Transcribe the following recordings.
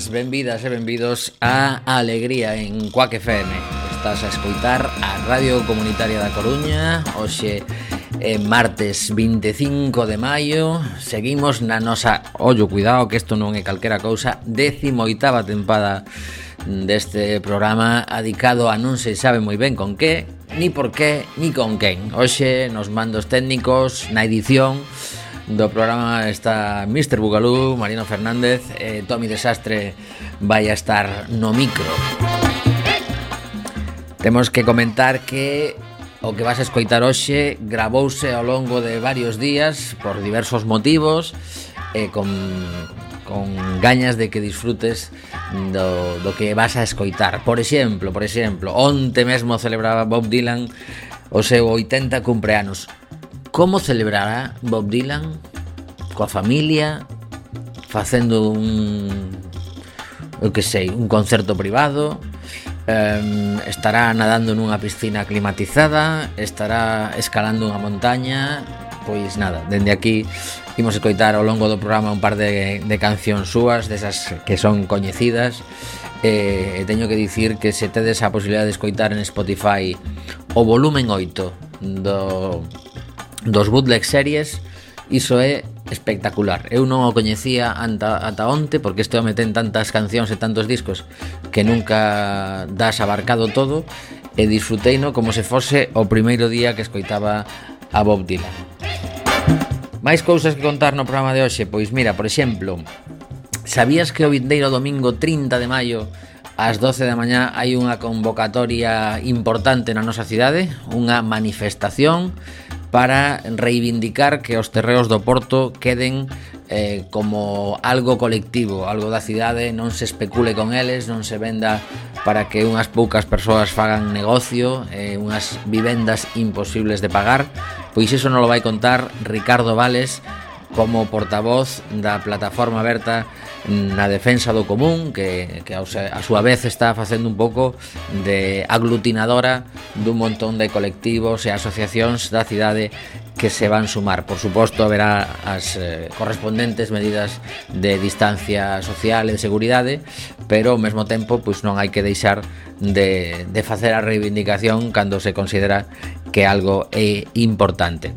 fans, benvidas e benvidos a Alegría en Cuac FM Estás a escoitar a Radio Comunitaria da Coruña. Oxe, eh, martes 25 de maio. Seguimos na nosa, ollo, cuidado que isto non é calquera cousa Décimo oitava tempada deste programa Adicado a non se sabe moi ben con que Ni por qué, ni con quen. Oxe, nos mandos técnicos, na edición do programa está Mr. Bugalú, Marino Fernández e Tommy Desastre vai a estar no micro. Temos que comentar que o que vas a escoitar hoxe grabouse ao longo de varios días por diversos motivos e con, con gañas de que disfrutes do, do que vas a escoitar. Por exemplo, por exemplo, onte mesmo celebraba Bob Dylan o seu 80 cumpleanos Como celebrará Bob Dylan coa familia facendo un eu que sei, un concerto privado? Eh, estará nadando nunha piscina climatizada estará escalando unha montaña? Pois nada, dende aquí imos escoitar ao longo do programa un par de, de cancións súas desas que son coñecidas e eh, teño que dicir que se tedes a posibilidad de escoitar en Spotify o volumen 8 do dos bootleg series iso é espectacular. Eu non o coñecía anta, ata onte, porque este home ten tantas cancións e tantos discos que nunca das abarcado todo, e disfrutei no como se fose o primeiro día que escoitaba a Bob Dylan. Máis cousas que contar no programa de hoxe, pois mira, por exemplo, sabías que o vindeiro domingo 30 de maio ás 12 da mañá hai unha convocatoria importante na nosa cidade, unha manifestación para reivindicar que os terreos do Porto queden eh, como algo colectivo, algo da cidade, non se especule con eles, non se venda para que unhas poucas persoas fagan negocio, eh, unhas vivendas imposibles de pagar, pois iso non lo vai contar Ricardo Vales como portavoz da plataforma aberta na defensa do común que, que a súa vez está facendo un pouco de aglutinadora dun montón de colectivos e asociacións da cidade que se van sumar. Por suposto, haberá as eh, correspondentes medidas de distancia social e de seguridade, pero ao mesmo tempo pois non hai que deixar de, de facer a reivindicación cando se considera que algo é importante.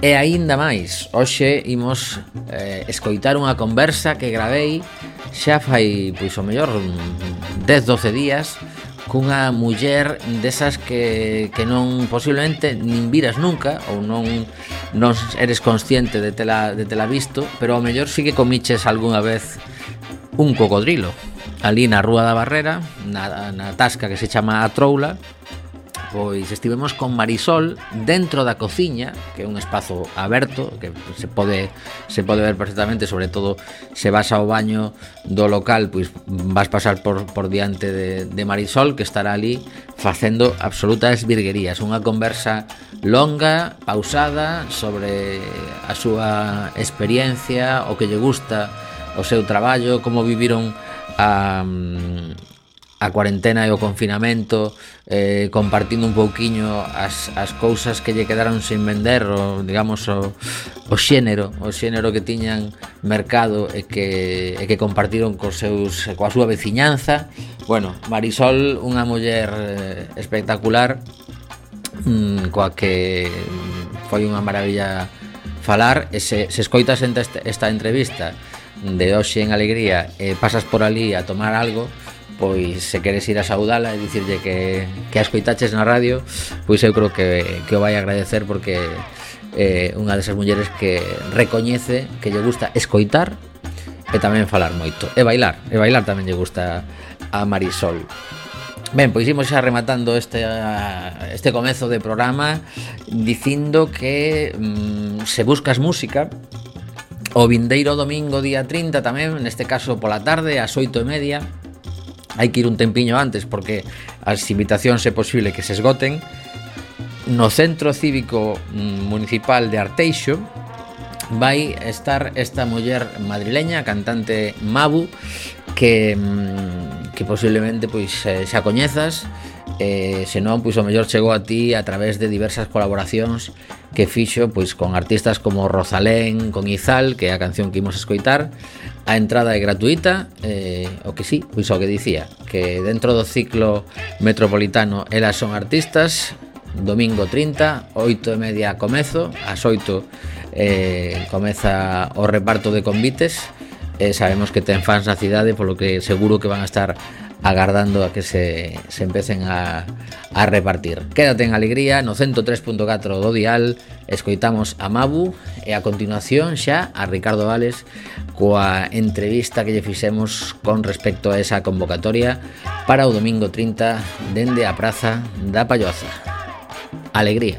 E aínda máis, hoxe imos eh, escoitar unha conversa que gravei xa fai, pois o mellor, 10-12 días cunha muller desas que, que non posiblemente nin viras nunca ou non, non eres consciente de tela, de tela visto pero ao mellor sí que comiches algunha vez un cocodrilo. Ali na Rúa da Barrera na, na tasca que se chama A Troula pois estivemos con Marisol dentro da cociña, que é un espazo aberto que se pode se pode ver perfectamente, sobre todo se vas ao baño do local, pois vas pasar por, por diante de, de Marisol que estará ali facendo absolutas virguerías, unha conversa longa, pausada sobre a súa experiencia, o que lle gusta o seu traballo, como viviron a a cuarentena e o confinamento eh, compartindo un pouquiño as, as cousas que lle quedaron sin vender o, digamos o, o xénero o xénero que tiñan mercado e que, e que compartiron cos seus, coa súa veciñanza. Bueno, Marisol unha muller eh, espectacular mm, coa que foi unha maravilla falar e se, se escoitas esta, esta entrevista de hoxe en alegría e pasas por ali a tomar algo, pois se queres ir a saudala e dicirlle que, que a escoitaches na radio pois eu creo que, que o vai agradecer porque é eh, unha desas mulleres que recoñece que lle gusta escoitar e tamén falar moito. E bailar, e bailar tamén lle gusta a Marisol. Ben, pois imos xa rematando este, este comezo de programa dicindo que mm, se buscas música o vindeiro domingo día 30 tamén, neste caso pola tarde, ás 8 e media hai que ir un tempiño antes porque as invitacións é posible que se esgoten. No centro cívico mm, municipal de Arteixo vai estar esta muller madrileña, cantante Mabu que mm, que posiblemente pois eh, xa coñezas eh, senón pois o mellor chegou a ti a través de diversas colaboracións que fixo pois con artistas como Rosalén, con Izal, que é a canción que imos escoitar. A entrada é gratuita, eh, o que sí, pois o que dicía, que dentro do ciclo metropolitano elas son artistas, domingo 30, 8 e media comezo, ás 8 eh, comeza o reparto de convites, eh, sabemos que ten fans na cidade, polo que seguro que van a estar agardando a que se, se empecen a, a repartir. Quédate en alegría no 103.4 do dial, escoitamos a Mabu e a continuación xa a Ricardo Vales coa entrevista que lle fixemos con respecto a esa convocatoria para o domingo 30 dende a Praza da Palloza. Alegría.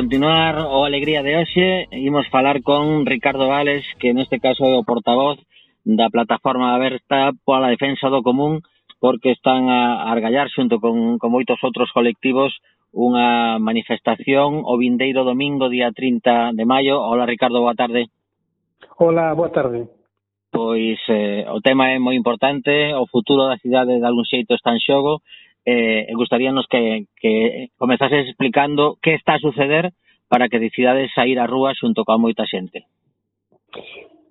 continuar o Alegría de hoxe, imos falar con Ricardo Vales, que neste caso é o portavoz da plataforma aberta pola defensa do común, porque están a argallar xunto con, con moitos outros colectivos unha manifestación o vindeiro domingo, día 30 de maio. Hola, Ricardo, boa tarde. Hola, boa tarde. Pois eh, o tema é moi importante, o futuro da cidade de algún xeito está en xogo, eh, gustaríanos que, que comezases explicando que está a suceder para que decidades sair á rúa xunto coa moita xente.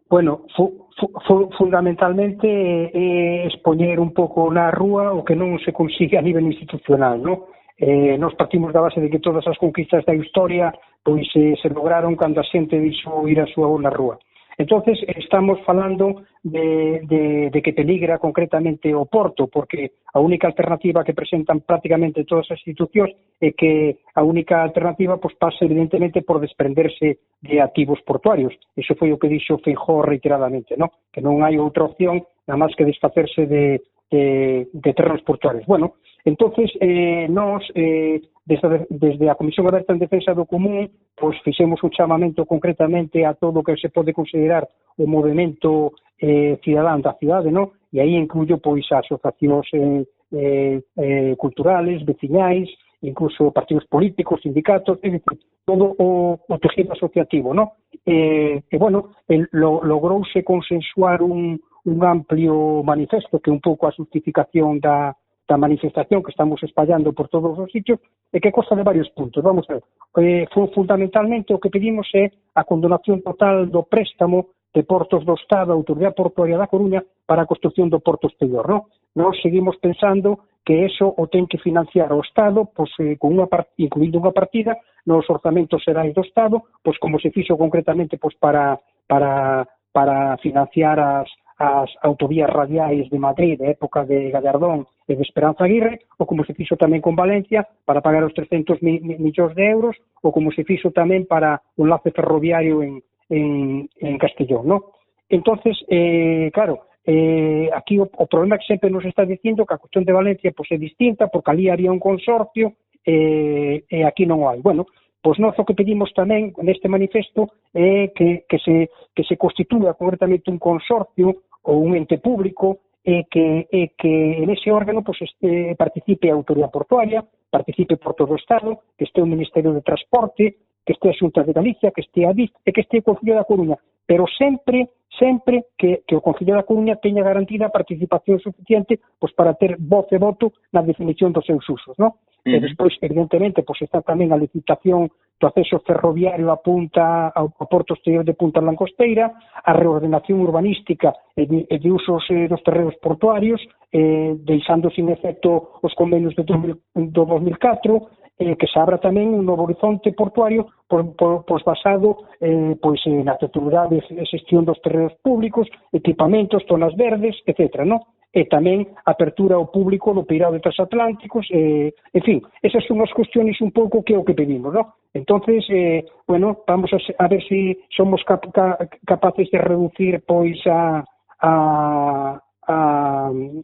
Bueno, fu, fu, fundamentalmente eh, é expoñer un pouco na rúa o que non se consigue a nivel institucional, non? Eh, nos partimos da base de que todas as conquistas da historia pois eh, se lograron cando a xente dixo ir a súa na rúa. Entonces, estamos falando de, de, de que peligra concretamente o Porto, porque a única alternativa que presentan prácticamente todas as institucións é que a única alternativa pois, pasa evidentemente por desprenderse de activos portuarios. Eso foi o que dixo Feijó reiteradamente, ¿no? que non hai outra opción nada máis que desfacerse de, de, de terrenos portuarios. Bueno, Entonces, eh, nós, eh, desde, desde a Comisión Aberta en Defensa do Común, pois fixemos o chamamento concretamente a todo o que se pode considerar o movimento eh, cidadán da cidade, no? E aí incluyo pois asociacións eh, eh, eh, culturales, veciñais, incluso partidos políticos, sindicatos, é dicir, todo o, o tejido asociativo, No? Eh, e, bueno, el, lo, logrouse consensuar un, un amplio manifesto que un pouco a justificación da, da manifestación que estamos espallando por todos os sitios e que consta de varios puntos. Vamos ver, eh, foi fundamentalmente o que pedimos é a condonación total do préstamo de portos do Estado, a Autoridade Portuaria da Coruña, para a construcción do porto exterior. ¿no? Nós seguimos pensando que eso o ten que financiar o Estado, pois, eh, con unha part... incluindo unha partida nos orzamentos xerais do Estado, pois como se fixo concretamente pois, para, para, para financiar as, as autovías radiais de Madrid de época de Gallardón e de Esperanza Aguirre, ou como se fixo tamén con Valencia para pagar os 300 mi, millóns de euros, ou como se fixo tamén para un lace ferroviario en, en, en Castellón. No? Entonces, eh, claro, eh, aquí o, o problema que sempre nos está dicindo que a cuestión de Valencia pois, é distinta, porque ali había un consorcio eh, e aquí non o hai. Bueno, pois nós o que pedimos tamén neste manifesto é eh, que, que, se, que se constitúa concretamente un consorcio ou un ente público e que, e que en ese órgano pues, este, participe a autoridade portuaria, participe Porto do Estado, que este o Ministerio de Transporte, que este a Xunta de Galicia, que este a DIC e que este o Concello da Coruña, pero sempre sempre que, que o Concello da Coruña teña garantida a participación suficiente pois, para ter voz e voto na definición dos seus usos. No? Uh -huh. E despois, evidentemente, pois, está tamén a licitación proceso ferroviario apunta ao porto exterior de Punta Lancosteira, a reordenación urbanística e de usos eh, dos terreos portuarios, eh, deixando sin efecto os convenios de 2000, do 2004, eh, que se abra tamén un novo horizonte portuario por pois basado eh, pois, eh, na titularidade e xestión dos terreos públicos, equipamentos, zonas verdes, etc. No? e tamén apertura ao público no peirado transatlánticos, eh, en fin, esas son as cuestiones un pouco que é o que pedimos, non? Entonces, eh, bueno, vamos a, a ver se si somos cap, ca, capaces de reducir pois a a a,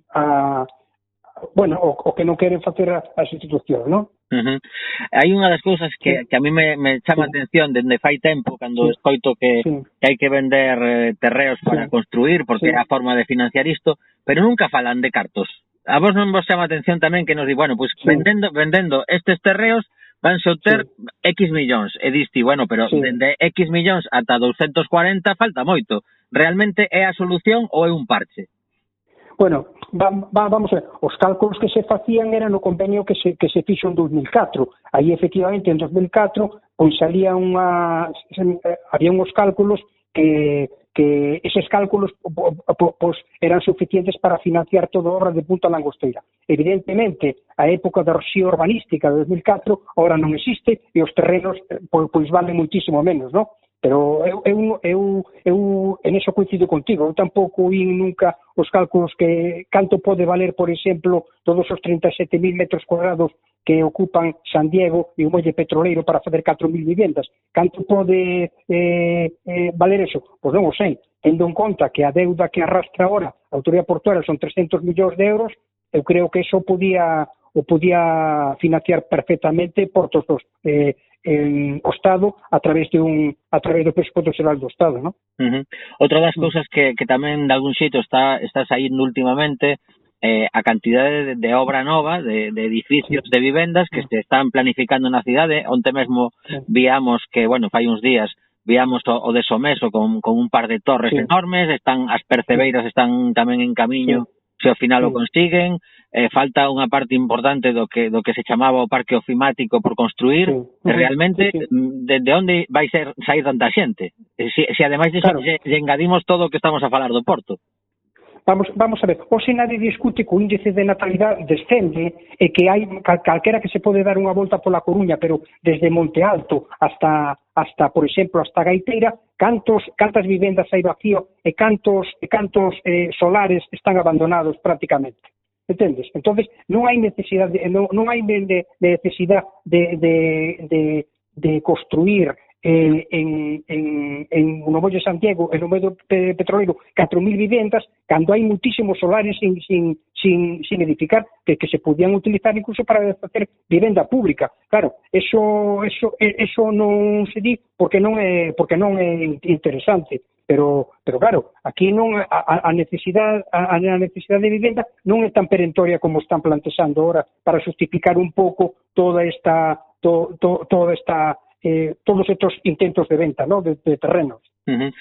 a bueno, o, o que non queren facer as institucións, non? Uh -huh. Hai unha das cousas que, sí. que a mí me, me chama sí. atención dende fai tempo cando sí. escoito que, sí. que hai que vender eh, terreos para sí. construir porque é sí. a forma de financiar isto, pero nunca falan de cartos. A vos non vos chama atención tamén que nos di, bueno, pois pues, sí. vendendo, vendendo estes terreos van a obter sí. X millóns. E diste, bueno, pero sí. dende X millóns ata 240 falta moito. Realmente é a solución ou é un parche? Bueno, va, va, vamos a ver, os cálculos que se facían eran no convenio que se, que se fixo en 2004. Aí, efectivamente, en 2004, pois salía unha, había uns cálculos que, que eses cálculos pois, eran suficientes para financiar toda a obra de Punta Langosteira. Evidentemente, a época da rexía urbanística de 2004 ahora non existe e os terrenos pois, pois valen muitísimo menos, non? pero eu, eu, eu, eu en eso coincido contigo, eu tampouco vi nunca os cálculos que canto pode valer, por exemplo, todos os 37.000 metros cuadrados que ocupan San Diego e o Molle Petroleiro para fazer 4.000 vivendas. Canto pode eh, eh, valer eso? Pois non o sei. Tendo en conta que a deuda que arrastra ahora a Autoridade Portuaria son 300 millóns de euros, eu creo que eso podía o podía financiar perfectamente portos dos, eh, en o Estado a través de un a través do presupuesto xeral do Estado, ¿no? Uh -huh. Outra das cousas que, que tamén de algún xeito está está saindo últimamente eh, a cantidade de, de obra nova, de, de edificios, de vivendas que se están planificando na cidade. Onte mesmo viamos que, bueno, fai uns días, viamos o, o de Someso con, con un par de torres sí. enormes, están as percebeiras están tamén en camiño sí se ao final o consiguen, eh, falta unha parte importante do que do que se chamaba o parque ofimático por construir, sí. realmente sí, sí. Mm, de, de onde vai ser sair tanta xente? Se, se ademais de claro. lle engadimos todo o que estamos a falar do Porto. Vamos, vamos a ver, hoxe nadie discute que o índice de natalidade descende e que hai calquera que se pode dar unha volta pola Coruña, pero desde Monte Alto hasta, hasta por exemplo, hasta Gaiteira, cantos, cantas vivendas hai vacío e cantos, e cantos eh, solares están abandonados prácticamente. Entendes? Entonces, non hai necesidade non, non hai de, de necesidade de, de, de, de construir eh, en, en, en o Santiago e no medio petrolero 4.000 vivendas cando hai muitísimos solares sin, sin, sin, sin edificar que, que se podían utilizar incluso para facer vivenda pública. Claro, eso, eso, eso non se di porque non é, porque non é interesante pero pero claro, aquí non a, a necesidade a, a necesidade de vivenda non é tan perentoria como están plantexando agora para justificar un pouco toda esta to, to, toda esta eh, todos estos intentos de venta ¿no? de, de terrenos. Uh -huh.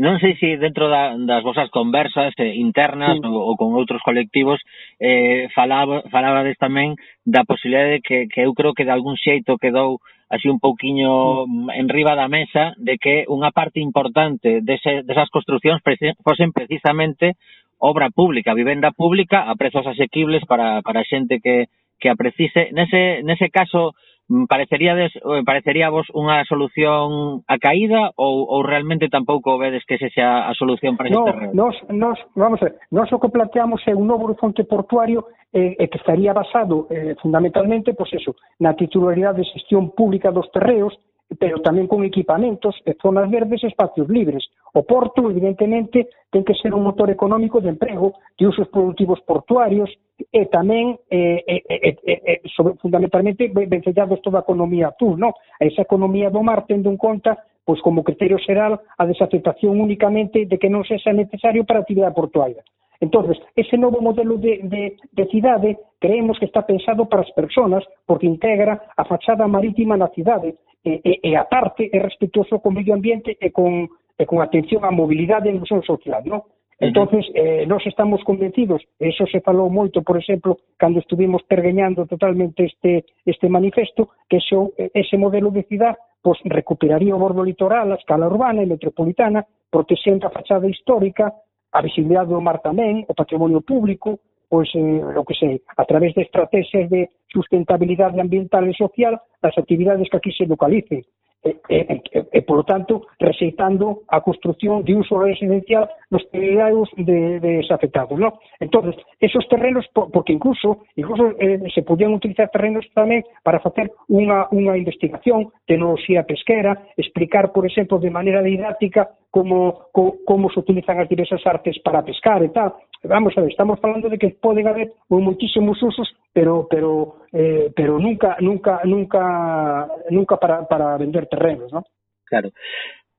Non sei se dentro da, das vosas conversas eh, internas sí. ou, ou con outros colectivos eh, falaba, falabades tamén da posibilidade de que, que eu creo que de algún xeito quedou así un pouquiño mm. enriba da mesa de que unha parte importante dese, desas construccións fosen precisamente obra pública, vivenda pública a prezos asequibles para, para xente que, que a precise. Nese, nese caso, Mm, pareceríades pareceríavos eh, unha solución a caída ou, ou realmente tampouco vedes que sexa a solución para no, este nos, nos, vamos a ver, nos o que planteamos é un novo horizonte portuario eh, que estaría basado eh, fundamentalmente pois pues eso, na titularidade de xestión pública dos terreos pero tamén con equipamentos e zonas verdes e espacios libres. O porto, evidentemente, ten que ser un motor económico de emprego, de usos productivos portuarios e tamén, eh, eh, eh, eh, sobre, fundamentalmente, vencellados toda a economía azul. No? Esa economía do mar tendo en conta pois como criterio xeral a desafectación únicamente de que non sexa necesario para a actividade portuaria. Entonces, ese novo modelo de, de, de cidade creemos que está pensado para as persoas porque integra a fachada marítima na cidade e, e, e a parte é respetuoso con medio ambiente e con, e con atención á mobilidade e inclusión social, non? Entonces, eh, nós estamos convencidos, eso se falou moito, por exemplo, cando estuvimos pergueñando totalmente este, este manifesto, que eso, ese modelo de cidade pois, recuperaría o bordo litoral, a escala urbana e metropolitana, protexendo a fachada histórica, a visibilidade do mar tamén, o patrimonio público, pois, eh, o que sei, a través de estrategias de sustentabilidade ambiental e social das actividades que aquí se localicen. Eh, eh, eh, e, e, e, e polo tanto, rexeitando a construción de uso residencial nos territorios de, de desafectados. ¿no? Entón, esos terrenos, porque incluso, incluso eh, se podían utilizar terrenos tamén para facer unha, unha investigación, tecnoloxía pesquera, explicar, por exemplo, de maneira didáctica como, como, como se utilizan as diversas artes para pescar e tal vamos a ver, estamos falando de que poden haber moitísimos usos, pero pero eh, pero nunca nunca nunca nunca para para vender terrenos, ¿no? Claro.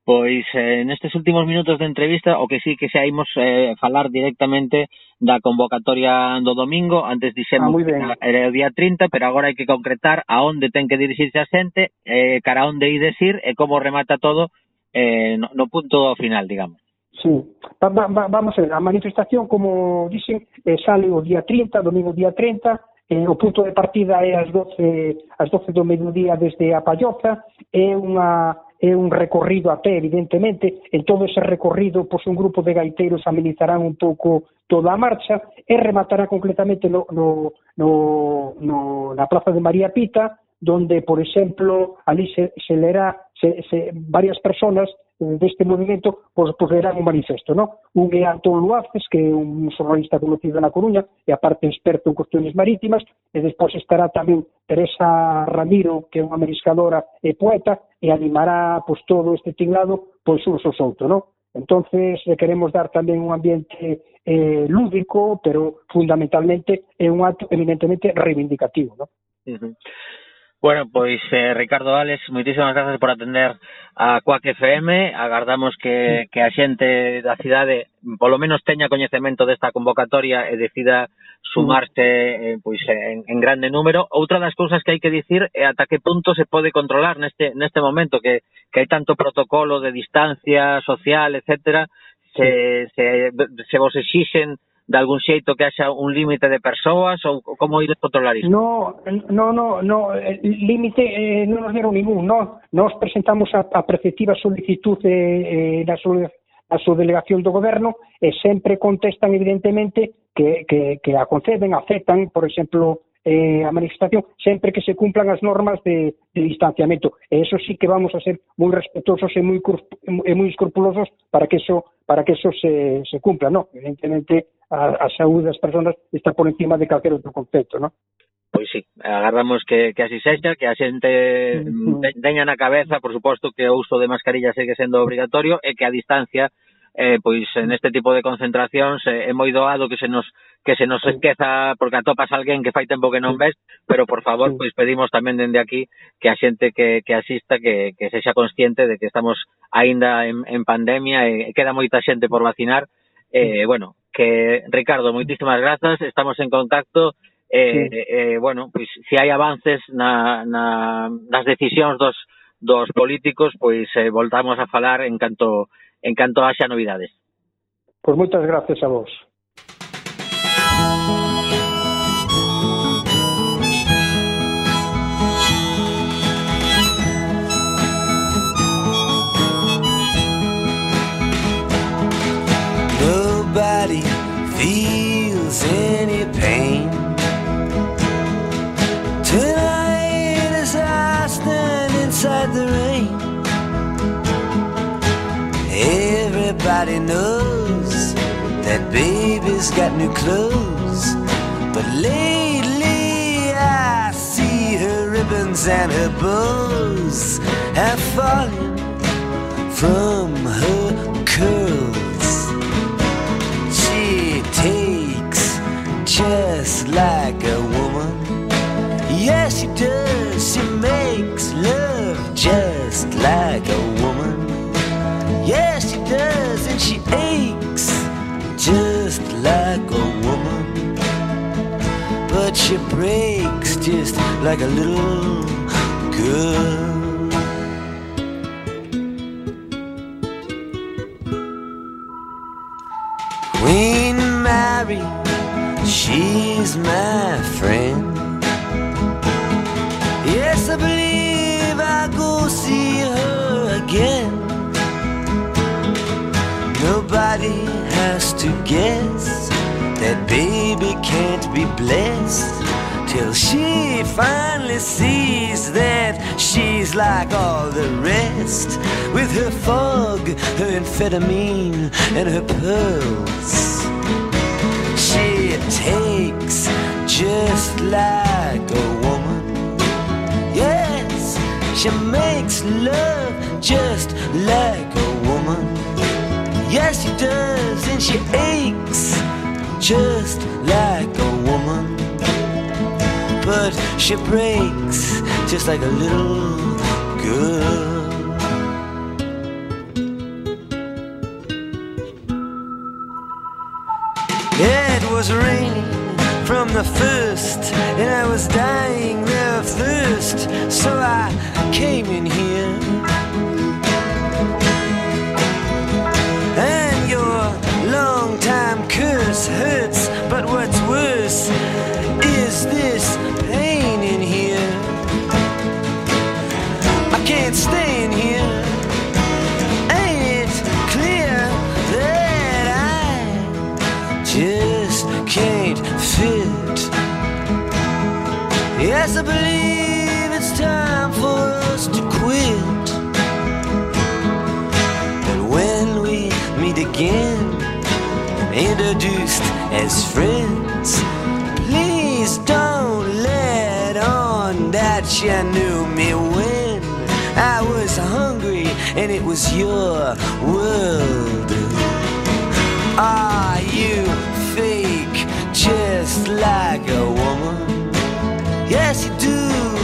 Pois eh, nestes últimos minutos de entrevista o que sí que xa imos eh, falar directamente da convocatoria do domingo, antes dixemos ah, que era o día 30, pero agora hai que concretar a onde ten que dirixirse a xente, eh, cara onde ides ir e como remata todo eh, no, no punto final, digamos. Sí, va, va, vamos a ver, a manifestación, como dicen, eh, sale o día 30, domingo día 30, eh, o punto de partida é as 12, as 12 do mediodía desde a Palloza, é unha é un recorrido a pé, evidentemente, en todo ese recorrido, pois un grupo de gaiteiros amenizarán un pouco toda a marcha e rematará concretamente no, no, no, no, na Plaza de María Pita, donde, por exemplo, ali se, se lerá se, se, varias personas deste movimento pois, pois verán un manifesto, ¿no? Un é Antón Luaces, que é un xornalista conocido na Coruña, e aparte experto en cuestiones marítimas, e despois estará tamén Teresa Ramiro, que é unha mariscadora e poeta, e animará pois, todo este tinglado pois uns aos solto, ¿no? Entonces eh, queremos dar tamén un ambiente eh, lúdico, pero fundamentalmente é un acto eminentemente reivindicativo, ¿no? Uh -huh. Bueno, pois eh, Ricardo Vales, moitísimas grazas por atender a Coac FM. Agardamos que, que a xente da cidade polo menos teña coñecemento desta convocatoria e decida sumarse eh, pois en, en grande número. Outra das cousas que hai que dicir é ata que punto se pode controlar neste neste momento que que hai tanto protocolo de distancia social, etcétera, se se se vos exixen de algún xeito que haxa un límite de persoas ou como ides controlar isto? No, no, no, no límite eh, non nos dieron ningún, no, nos presentamos a, a preceptiva solicitud eh, da a súa delegación do goberno e sempre contestan evidentemente que, que, que a conceden, aceptan, por exemplo, eh, a manifestación sempre que se cumplan as normas de, de distanciamento. E eso sí que vamos a ser moi respetuosos e moi, e moi escrupulosos para que eso para que eso se, se cumpla, no? Evidentemente, a, a saúde das persoas está por encima de calquer outro concepto, non? Pois sí, agardamos que, que así sexa, que a xente mm, teña na cabeza, por suposto, que o uso de mascarilla segue sendo obrigatorio e que a distancia eh, pois neste tipo de concentracións eh, é moi doado que se nos que se nos esqueza porque atopas alguén que fai tempo que non ves, pero por favor, pois pedimos tamén dende aquí que a xente que, que asista que, que sexa consciente de que estamos aínda en, en pandemia e queda moita xente por vacinar, eh, bueno, que Ricardo, moitísimas grazas, estamos en contacto eh, sí. eh, bueno, pois se hai avances na, na, nas decisións dos, dos políticos, pois eh, voltamos a falar en canto en canto haxa novidades. Pois moitas gracias a vos. Everybody knows that baby's got new clothes. But lately I see her ribbons and her bows have fallen from her curls. She takes just like a woman. Yes, she does. She makes love just like a But she breaks just like a little girl. Queen Mary, she's my friend. Yes, I believe I go see her again. Nobody has to guess that baby can't till she finally sees that she's like all the rest with her fog, her amphetamine, and her pearls. She takes just like a woman. Yes, she makes love just like a woman. Yes, she does, and she aches just like. But she breaks just like a little girl. It was raining from the first, and I was dying there of thirst, so I came in here. And your long time curse hurts, but what's worse is this Yes, I believe it's time for us to quit. But when we meet again, introduced as friends, please don't let on that you knew me when I was hungry and it was your world. Are you fake just like a woman? Yes, you do.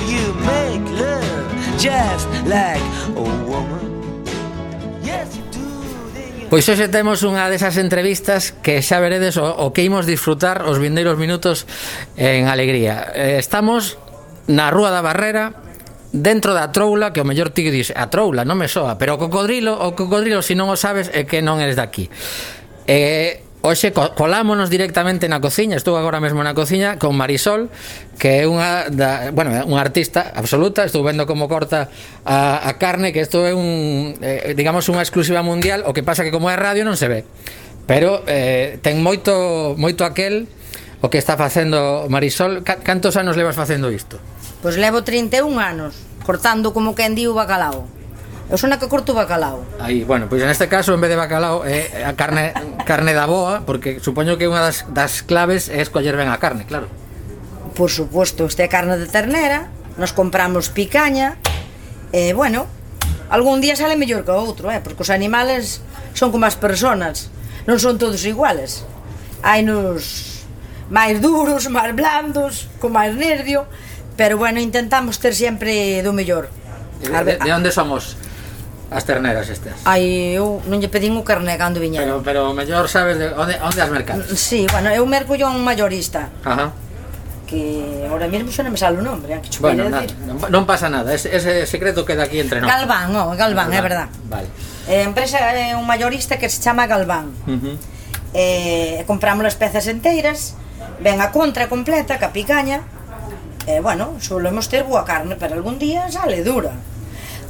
You make love just like a woman. Pois hoxe temos unha desas entrevistas que xa veredes o, o que imos disfrutar os vindeiros minutos en alegría. Eh, estamos na Rúa da Barrera, dentro da troula, que o mellor ti dis, a troula, non me soa, pero o cocodrilo, o cocodrilo, se non o sabes, é que non eres daqui. E Oxe, colámonos directamente na cociña Estou agora mesmo na cociña con Marisol Que é unha, da, bueno, unha artista absoluta Estou vendo como corta a, a carne Que isto é un, eh, digamos, unha exclusiva mundial O que pasa que como é radio non se ve Pero eh, ten moito, moito aquel O que está facendo Marisol Cantos anos levas facendo isto? Pois levo 31 anos cortando como quen di o bacalao. Eu son a que corto bacalao. Aí, bueno, pois neste caso en vez de bacalao é eh, a carne carne da boa, porque supoño que unha das, das claves é escoller ben a carne, claro. Por suposto, este é carne de ternera, nos compramos picaña, e eh, bueno, algún día sale mellor que outro, eh, porque os animales son como as personas, non son todos iguales. Hai nos máis duros, máis blandos, con máis nervio, Pero bueno, intentamos ter sempre do mellor. De, De, de onde somos as terneras estas? Ai, eu non lle pedín o carné cando viñeron. Pero, pero o mellor sabes de onde, onde as mercas. Sí, bueno, eu mergullo a un mayorista Ajá. que ahora mesmo xa non me sale o nombre, eh, que chupa bueno, Bueno, na, decir. non, non pasa nada, ese, ese secreto queda aquí entre nós. Galván, oh, Galván, é verdad. Vale. Eh, a empresa é un mayorista que se chama Galván. Ujú. Eh, compramos as pezas enteiras, ven a contra completa, ca picaña, E, bueno, solemos ter boa carne, pero algún día sale dura.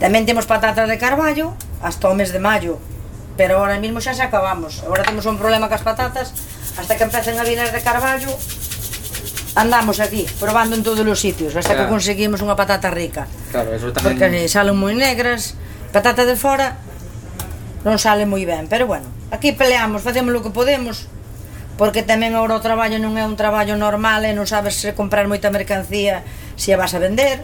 Tamén temos patatas de carballo hasta o mes de maio, pero ahora mismo xa se acabamos. Agora temos un problema cas patatas, hasta que empecen a vinar de carballo, andamos aquí, probando en todos os sitios, hasta claro. que conseguimos unha patata rica. Claro, eso tamén... Porque salen moi negras, patata de fora non sale moi ben, pero bueno, aquí peleamos, facemos o que podemos, porque tamén agora o traballo non é un traballo normal e non sabes se comprar moita mercancía se a vas a vender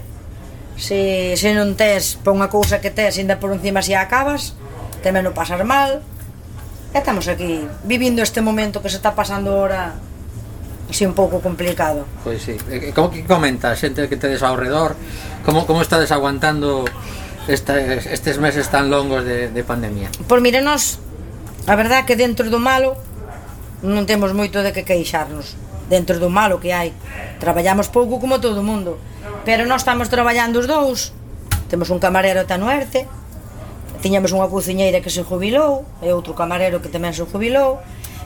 se, se non tes pa unha cousa que tes ainda por encima se a acabas tamén non pasar mal e estamos aquí vivindo este momento que se está pasando ahora así un pouco complicado. Pois sí. Como que comenta a xente que tedes ao redor? Como como estades aguantando esta, estes meses tan longos de, de pandemia? Pois mire, nós a verdad que dentro do malo non temos moito de que queixarnos dentro do malo que hai. Traballamos pouco como todo o mundo, pero nós estamos traballando os dous. Temos un camarero tan no Erce, tiñamos unha cociñeira que se jubilou, e outro camarero que tamén se jubilou,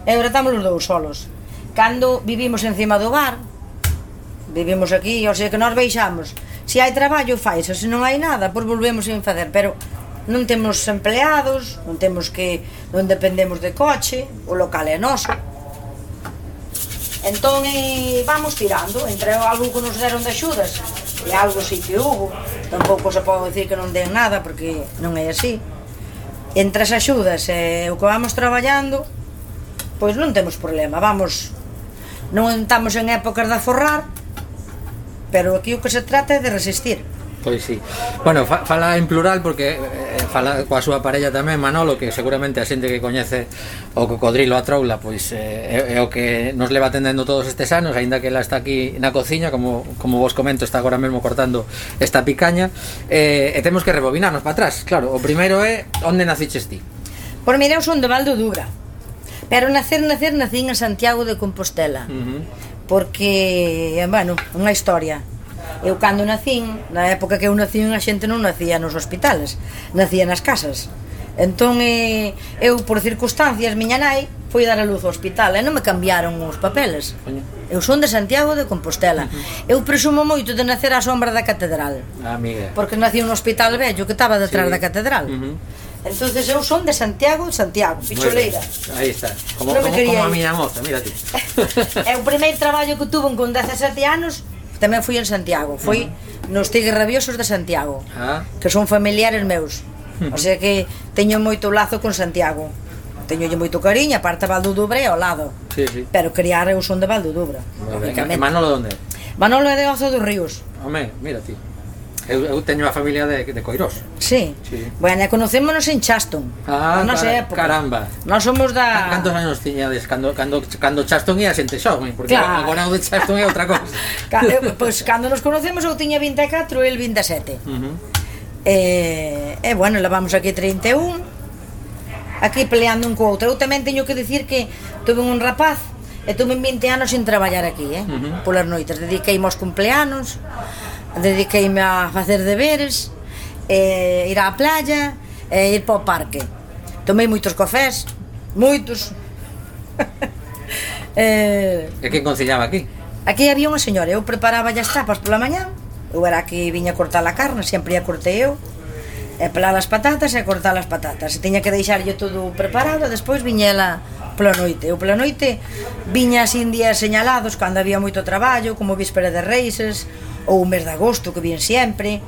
e agora estamos os dous solos. Cando vivimos encima do bar, vivimos aquí, o sea que nós veixamos. Se hai traballo, faise, se non hai nada, pois volvemos sin facer, pero non temos empleados, non temos que non dependemos de coche, o local é noso. Entón e vamos tirando, entre algo que nos deron de axudas e algo si que hubo, tampouco se pode dicir que non den nada porque non é así. Entre as axudas e o que vamos traballando, pois non temos problema, vamos non estamos en épocas de aforrar, pero aquí o que se trata é de resistir. Pois sí. Bueno, fa, fala en plural porque eh, fala coa súa parella tamén Manolo, que seguramente a xente que coñece o cocodrilo a troula, pois eh, é, é o que nos leva atendendo todos estes anos, aínda que ela está aquí na cociña, como como vos comento, está agora mesmo cortando esta picaña, eh, e temos que rebobinarnos para atrás. Claro, o primeiro é onde naciches ti? Por mira, eu son de Valdo Dubra. Pero nacer, nacer, nacín en Santiago de Compostela. Uh -huh. Porque, eh, bueno, unha historia Eu cando nacín, na época que eu nacín a xente non nacía nos hospitales, nacía nas casas. Entón eh, eu por circunstancias miña nai foi dar a luz ao hospital e non me cambiaron os papeles. Eu son de Santiago de Compostela. Eu presumo moito de nacer á sombra da catedral. Ah, amiga. Porque nací un hospital vello que estaba detrás sí. da catedral. Uh -huh. Entonces eu son de Santiago, Santiago, Picholeira. Aí está. Como, como, como a miña moza, mira ti. é o primeiro traballo que tuve con 17 anos Tamén fui en Santiago, foi uh -huh. nos Tigres Rabiosos de Santiago, ah. que son familiares meus. O sea que teño moito lazo con Santiago. Teñolle moito cariño, aparte Valdo Dubre ao lado. Sí, sí. Pero criar eu son de Valdo Dubre. Vale. E Manolo onde? Manolo é de Ozo dos Ríos. Home, mira ti. Eu, eu teño a familia de, de Coirós. Sí. sí. Bueno, conocémonos en Chaston. Ah, na nosa cara, época. caramba. Nós somos da... Cantos anos tiñades cando, cando, cando Chaston ia xente xoven? Porque claro. agora o de Chaston é outra cousa. Eh, pois pues, cando nos conocemos eu tiña 24 e el 27. Uh -huh. E, eh, eh, bueno, levamos aquí 31 Aquí peleando un co outro Eu tamén teño que dicir que tuve un rapaz E tuve 20 anos sin traballar aquí, eh? Uh -huh. Polas noites, dediquei mos cumpleanos dediqueime a facer deberes, e ir á playa, e ir para o parque. Tomei moitos cafés, moitos. eh, e que conciliaba aquí? Aquí había unha señora, eu preparaba as tapas pola mañá, eu era que viña a cortar a carne, sempre a cortei eu, e pelar as patatas e cortar as patatas. E tiña que deixarlle todo preparado, despois viña ela pola noite. Eu pola noite viña así en días señalados cando había moito traballo, como víspera de Reises ou o mes de agosto que vien sempre.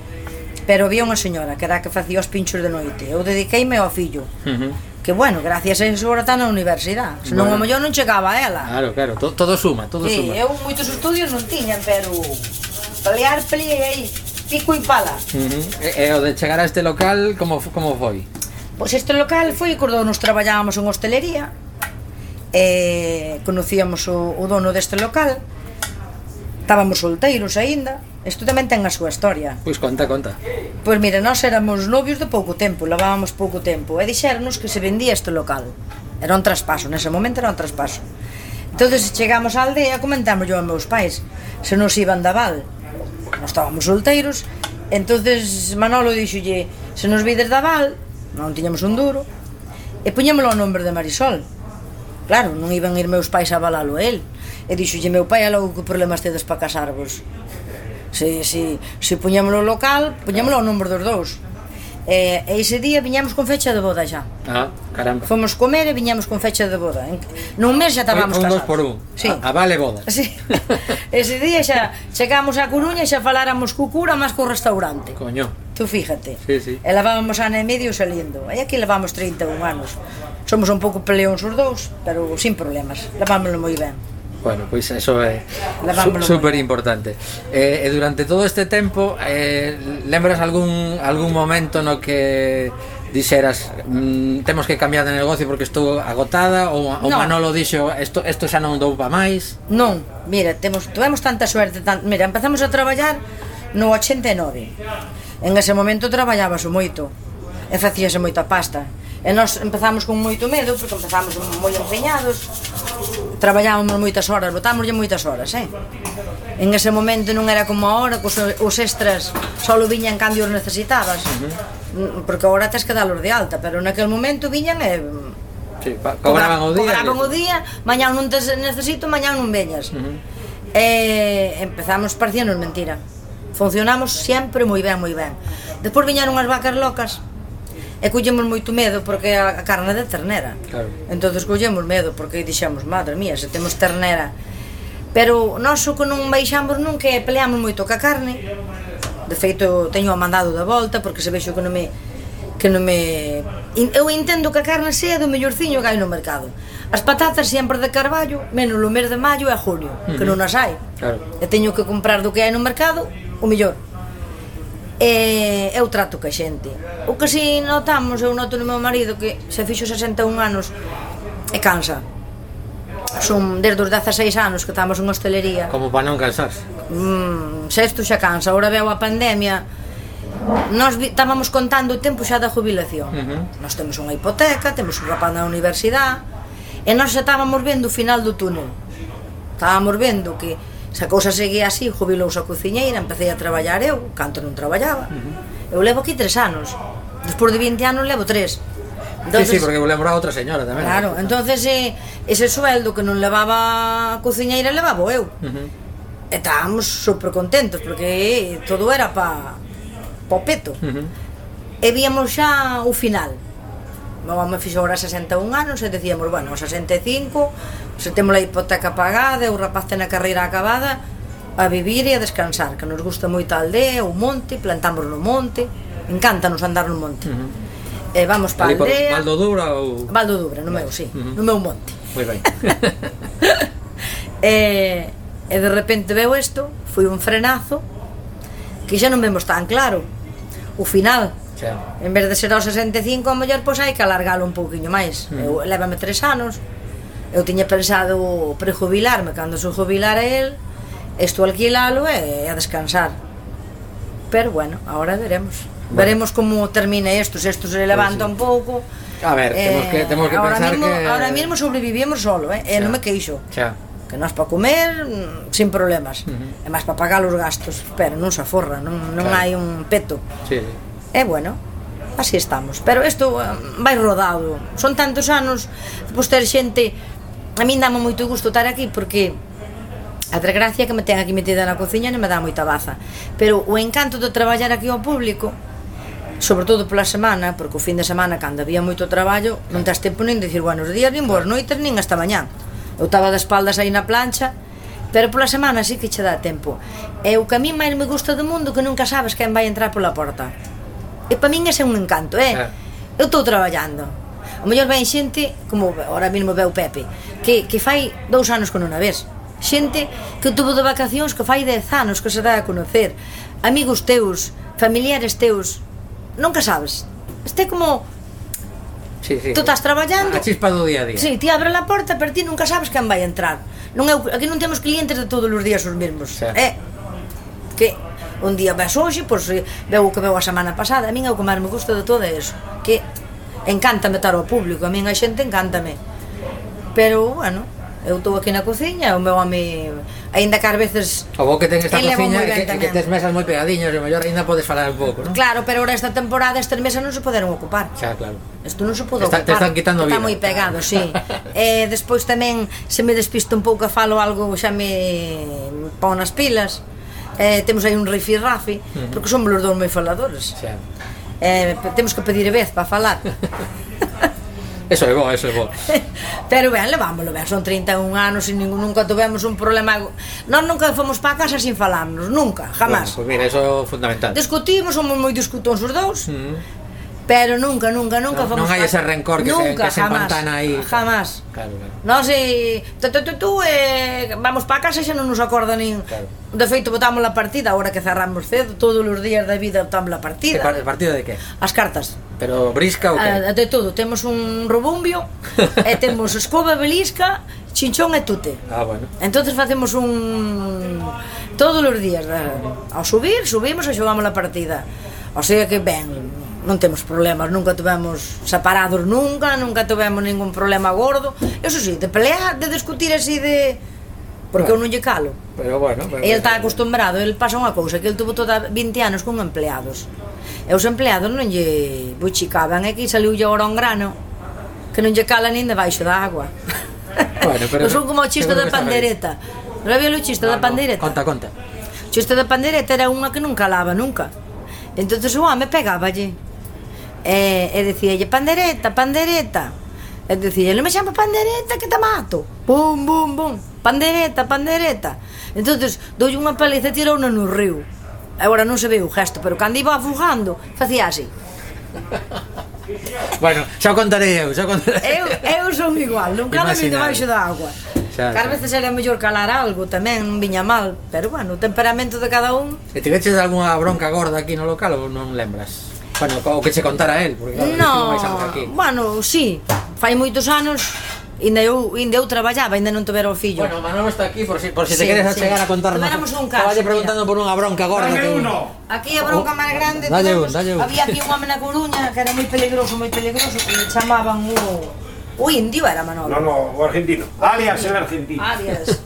Pero había unha señora que era que facía os pinchos de noite. Eu dediqueime ao fillo. Uh -huh. Que bueno, gracias a eso ahora está na universidade. Senón bueno. o mellor non chegaba a ela. Claro, claro, todo, todo suma, todo sí, suma. eu moitos estudios non tiñan, pero pelear, peleei aí pico e Pala. Uh -huh. E, e o de chegar a este local, como, como foi? Pois este local foi cando nos traballábamos en hostelería, e conocíamos o, o dono deste local, estábamos solteiros aínda, Isto tamén ten a súa historia. Pois conta, conta. Pois mira, nós éramos novios de pouco tempo, lavábamos pouco tempo, e dixéronos que se vendía este local. Era un traspaso, nese momento era un traspaso. Entón, chegamos á aldea, comentámoslo aos meus pais, se nos iban da val. Nós estábamos solteiros. Entonces Manolo dixolle se nos vides da Val non tiñamos un duro. E puñémolo ao nombre de Marisol. Claro, non iban ir meus pais a avalalo a el e dixolle meu pai a logo que problemas tedes para casarvos. Se, se, se puñémolo local puñémolo ao nombre dos dous. Eh, e, ese día viñamos con fecha de boda xa. Ah, caramba. Fomos comer e viñamos con fecha de boda. Nun mes xa estábamos casados. Un dos por un. Sí. A, a vale boda. Sí. ese día xa chegamos a Coruña e xa faláramos co cura máis co restaurante. Coño. Tú fíjate. Sí, sí. E levábamos ano e medio salindo. E aquí levamos 31 anos. Somos un pouco peleóns os dous, pero sin problemas. Levámoslo moi ben. Bueno, pois pues eso é super importante. E, e durante todo este tempo, eh, lembras algún algún momento no que dixeras mm, temos que cambiar de negocio porque estou agotada ou, ou no. Manolo dixo isto isto xa non dou pa máis? Non, mira, temos tuvemos tanta suerte, tan, mira, empezamos a traballar no 89. En ese momento traballábase moito e facíase moita pasta. E nós empezamos con moito medo porque empezamos moi empeñados traballábamos moitas horas, botámoslle moitas horas, eh? En ese momento non era como ahora, que os, os extras só viñan cando os necesitabas. Porque agora tens que dalos de alta, pero naquel momento viñan e... Eh, Sí, cobraban o día. Cobraban o día, mañá non te necesito, mañá non veñas. Uh -huh. E empezamos parecíanos mentira. Funcionamos sempre moi ben, moi ben. Despois viñeron unhas vacas locas, e collemos moito medo porque a, a carne de ternera. Claro. Entonces collemos medo porque dixemos, madre mía, se temos ternera. Pero nós o que non baixamos nunca é peleamos moito ca carne. De feito, teño a mandado da volta porque se vexo que non me que non me eu entendo que a carne sea do mellorciño que hai no mercado. As patatas sempre de carballo, menos o mes de maio e julio, uh -huh. que non as hai. Claro. E teño que comprar do que hai no mercado o mellor. E eu trato que a xente. O que si notamos, eu noto no meu marido que se fixo 61 anos e cansa. Son desde os 16 anos que estamos en hostelería. Como para non cansarse? Mm, sexto xa cansa. agora veo a pandemia, Nós estábamos contando o tempo xa da jubilación. Uh -huh. Nós temos unha hipoteca, temos un rapaz na universidade, e nós xa estábamos vendo o final do túnel. Estábamos vendo que Se a cousa seguía así, jubilouse a cociñeira, empecé a traballar eu, canto non traballaba. Uh -huh. Eu levo aquí tres anos. Despois de 20 anos levo tres. Entonces, sí, sí, porque eu lembro a outra señora tamén. Claro, entonces eh, ese sueldo que non levaba a cociñeira levaba eu. Uh -huh. Estábamos super contentos porque eh, todo era pa, pa peto. Uh -huh. E víamos xa o final meu home fixo agora 61 anos e decíamos, bueno, 65, se temos a hipoteca pagada, o rapaz ten a carreira acabada, a vivir e a descansar, que nos gusta moito a aldea, o monte, plantamos no monte, encántanos andar no monte. Uh -huh. E vamos para a aldea... Valdo Dura ou... Valdo Dubra, no meu, sí, uh -huh. no meu monte. Moi ben. e, e de repente veo isto, foi un frenazo, que xa non vemos tan claro o final, en vez de ser aos 65 a muller pois hai que alargalo un pouquiño máis mm. eu, levame tres anos eu tiña pensado prejubilarme cando se jubilara el isto alquilalo e a descansar pero bueno, ahora veremos bueno. veremos como termina isto, se isto se pois levanta sí. un pouco. A ver, eh, temos que temos que ahora pensar mismo, que ahora mismo sobrevivimos solo, eh, xa. non me queixo. Xa. Que nós para comer mm, sin problemas, uh -huh. e máis para pagar os gastos, pero non se aforra, non non claro. hai un peto. Sí. E bueno, así estamos. Pero isto eh, vai rodado. Son tantos anos, pois ter xente... A min dame moito gusto estar aquí porque A desgracia que me ten aquí metida na cociña non me dá moita baza. Pero o encanto de traballar aquí ao público, sobre todo pola semana, porque o fin de semana, cando había moito traballo, non tens tempo nin de dicir buenos días, nin boas noites, nin hasta mañán. Eu estaba de espaldas aí na plancha, pero pola semana sí que che dá tempo. É o que a mí máis me gusta do mundo que nunca sabes quen vai entrar pola porta. E para min ese é un encanto, eh? eh. Eu estou traballando. O mellor ven xente, como ahora mesmo veu Pepe, que, que fai dous anos con unha vez. Xente que tuvo de vacacións que fai dez anos que se dá a conocer. Amigos teus, familiares teus, nunca sabes. Este como Sí, sí. Tú estás traballando. A chispa do día a día. Sí, ti abre a porta, pero ti nunca sabes quen vai entrar. Non é, aquí non temos clientes de todos os días os mesmos. Sí. Eh, que un día ves hoxe, pois veu o que veu a semana pasada, a min é o que máis me gusta de todo é eso, que encántame estar ao público, a min a xente encántame. Pero, bueno, eu estou aquí na cociña, o meu home aínda que ás veces O bo que ten esta cociña que, que, que tes mesas moi pegadiñas, e mellor aínda podes falar un pouco, non? Claro, pero ora esta temporada estas mesas non se poderon ocupar. Xa, claro. Isto non se pode ocupar. Te están quitando vida. Está moi pegado, si. Sí. e eh, despois tamén se me despisto un pouco, e falo algo, xa me pon nas pilas eh, temos aí un rifirrafi, porque somos os dous moi faladores. Xa. Eh, temos que pedir a vez para falar. Eso é bo, eso é bo. Pero ben, levámoslo ben, son 31 anos e ningún, nunca tivemos un problema. Nós nunca fomos para casa sin falarnos, nunca, jamás. Bueno, pues mira, eso é fundamental. Discutimos, somos moi discutóns os dous. Mm. Pero nunca, nunca, nunca no, fomos... Non hai ese rencor que nunca, se, que jamás, se aí. Jamás. Claro, claro. Nos e... Eh, tu, tu, eh, vamos para casa e xa non nos acorda nin... Claro. De feito, botamos a partida, agora que cerramos cedo, todos os días da vida botamos a partida. Que partida de que? As cartas. Pero brisca ou que? Ah, de todo. Temos un rubumbio, e temos escoba belisca, chinchón e tute. Ah, bueno. Entonces facemos un... Todos os días. Eh, ao subir, subimos e xogamos a partida. O sea que ben, non temos problemas, nunca tivemos separados nunca, nunca tivemos ningún problema gordo. Eso sí, de pelear, de discutir así de porque bueno, eu non lle calo. Pero bueno, pero, el está acostumbrado, el pasa unha cousa que el tuvo toda 20 anos con empleados. E os empleados non lle buchicaban, é que saliu lle agora un grano que non lle cala nin debaixo da agua. Bueno, pero, non son como o chiste da pandereta. Non había o chiste no, da pandereta? No, conta, conta. O chiste da pandereta era unha que non calaba nunca. Entonces o home pegáballe E, e dicíalle, pandereta, pandereta. E dicíalle, non me chama pandereta que te mato. Bum, bum, bum. Pandereta, pandereta. Entonces, doulle unha paliza e tirou no río. Agora non se ve o gesto, pero cando iba afugando, facía así. Bueno, xa contarei eu, xa contarei. Eu, eu son igual, non me vindo baixo da agua. Xa, xa. veces era mellor calar algo tamén, non viña mal, pero bueno, o temperamento de cada un. E tiveches algunha bronca gorda aquí no local ou non lembras? Bueno, o que se contara a él, porque claro, no, aquí. Bueno, sí, fai moitos anos Ainda eu, ainda eu traballaba, ainda non tuvera o fillo. Bueno, Manolo está aquí por si, por si sí, te queres sí. chegar a contarnos. Tuveramos un caso. Estaba preguntando por unha bronca gorda Dalle uno. Aquí a bronca oh, máis grande. Dalle un, dalle un. Había aquí un home na Coruña que era moi peligroso, moi peligroso, que le chamaban o... O indio era Manolo. No, no, o argentino. Alias el argentino. Alias.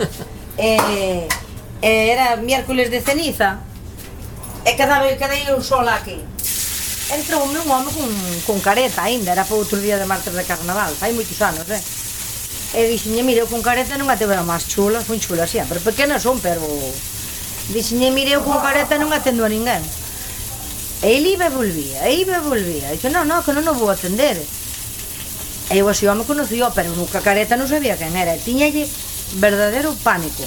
eh, eh, era miércoles de ceniza. E quedaba, quedei eu sola aquí. Entrou un home con, con careta aínda, era para outro día de martes de carnaval, fai moitos anos, eh? E dixenlle, mire, eu con careta non a teve máis chula, son chula sempre, pequenas son, pero... Dixenlle, mire, eu con careta non atendo a ninguén. E ele iba e volvía, e iba e volvía. E dixo, non, non, que non o vou atender. E eu así o home conocío, pero nunca careta non sabía quen era. Tiñalle verdadeiro pánico.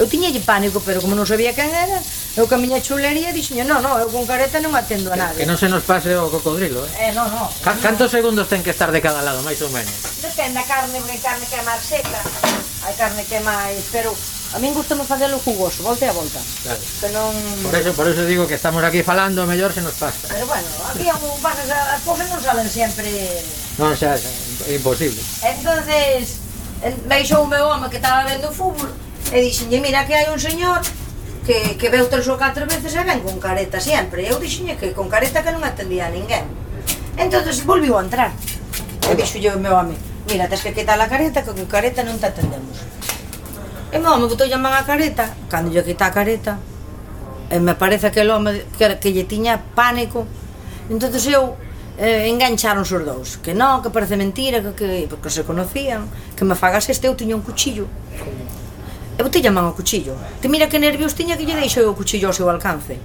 Eu tiñalle pánico, pero como non sabía quen era, eu ca miña chulería dixenlle, non, non, eu con careta non atendo a nadie. Que non se nos pase o cocodrilo, eh? Eh, non, non. Ca cantos no. segundos ten que estar de cada lado, máis ou menos? Depende a carne, porque carne que é máis seca, hai carne que é máis, pero A min gustame facelo jugoso, volta e a volta. Claro. Que non... Por eso, por eso digo que estamos aquí falando, mellor se nos pasa. Pero bueno, aquí un pasas a comer non salen sempre... Non, xa, xa, imposible. Entonces, baixou o meu home que estaba vendo fútbol, E dixenlle, mira que hai un señor que, que veu tres ou catro veces e ven con careta sempre. Eu dixenlle que con careta que non atendía a ninguén. Entonces volviu a entrar. E dixo o meu home, mira, tens que quitar a careta que con careta non te atendemos. E meu home botou man a careta, cando lle quita a careta, e me parece que el home que, que lle tiña pánico. Entonces eu eh, engancharon os dous, que non, que parece mentira, que, que, porque se conocían, que me fagas este eu tiña un cuchillo e botei a man o cuchillo. Te mira que nervios tiña que lle deixo o cuchillo ao seu alcance.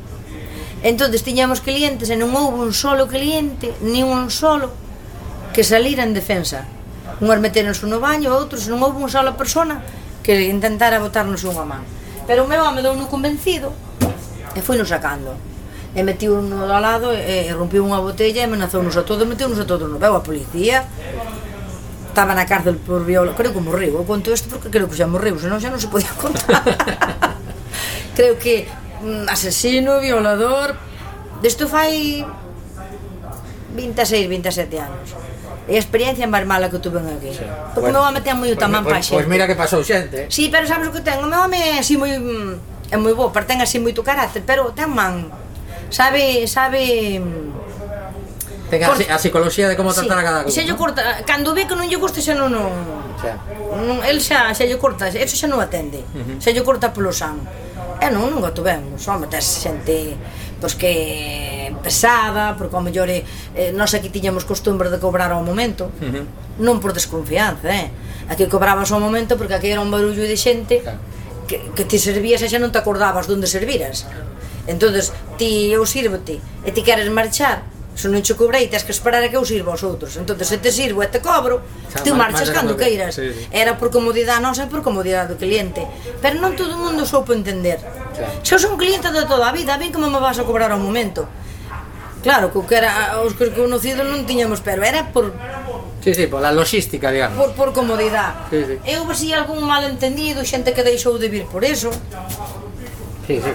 Entonces tiñamos clientes e non houve un solo cliente, nin un solo que salira en defensa. Unhas meteronse no baño, outros non houve unha sola persona que intentara botarnos unha man. Pero o meu home dou no convencido e foi nos sacando. E metiu no do lado, e, e rompiu unha botella e amenazou nos a todos, meteu nos a todos no veo a policía estaba na cárcel por viola, creo que morreu, eu conto isto porque creo que xa morreu, senón xa non se podía contar. creo que mm, asesino, violador, desto fai 26, 27 anos. E a experiencia máis mala que tuve aquí. Sí. Porque bueno, o meu home ten moi o tamán pues, para xente. Pois pues mira que pasou xente. Sí, pero sabes o que ten? O meu home é así moi... Mm, é moi bo, pero ten así moito carácter, pero ten man... Sabe, sabe mm, Ten a, a psicología de como tratar sí. a cada cousa. Se lle corta, cando ve que non lle gusta xa non, non, xa. non el xa, xa lle corta, eso xa non atende. Uh -huh. Xa lle corta polo san. E non, non gato ben, só meter xente pois que pesada, porque ao mellor eh, eh, nós aquí tiñamos costumbre de cobrar ao momento, uh -huh. non por desconfianza, eh. Aquí cobrabas ao momento porque aquí era un barullo de xente que, que ti servías e xa non te acordabas donde serviras. Entonces, ti eu sírvote e ti queres marchar, se non che cobrei tens que esperar a que eu sirva aos outros entón se te sirvo e te cobro Xa, tú marchas cando queiras sí, sí. era por comodidade nosa e por comodidade do cliente pero non todo o mundo soupo entender Xa. se eu son cliente de toda a vida ben como me vas a cobrar ao momento claro, que era, os que conocidos non tiñamos pero era por Sí, sí, pola logística, digamos. Por, por comodidade. Sí, sí. Eu si algún malentendido, xente que deixou de vir por eso. Sí, sí.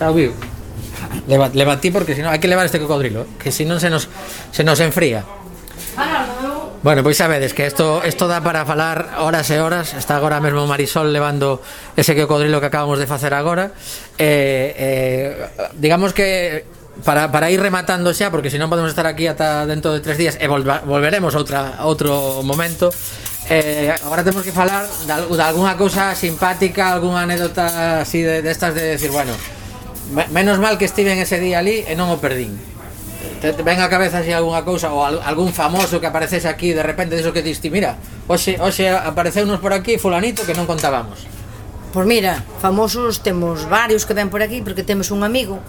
Xa viu. Leva, levatí porque si no hai que levar este cocodrilo, eh, que si non se nos se nos enfría. Bueno, pois sabedes que isto isto dá para falar horas e horas. Está agora mesmo Marisol levando ese cocodrilo que acabamos de facer agora. Eh, eh, digamos que para, para ir rematando xa porque senón podemos estar aquí ata dentro de tres días e volva, volveremos outra outro momento eh, agora temos que falar de, de alguna cousa simpática alguna anécdota así de, de estas de decir bueno me, menos mal que estiven ese día ali e non o perdín. Te, te ven a cabeza así algunha cousa ou algún famoso que aparecese aquí de repente diso que diste, mira, hoxe, hoxe apareceunos por aquí fulanito que non contábamos Pois mira, famosos temos varios que ven por aquí porque temos un amigo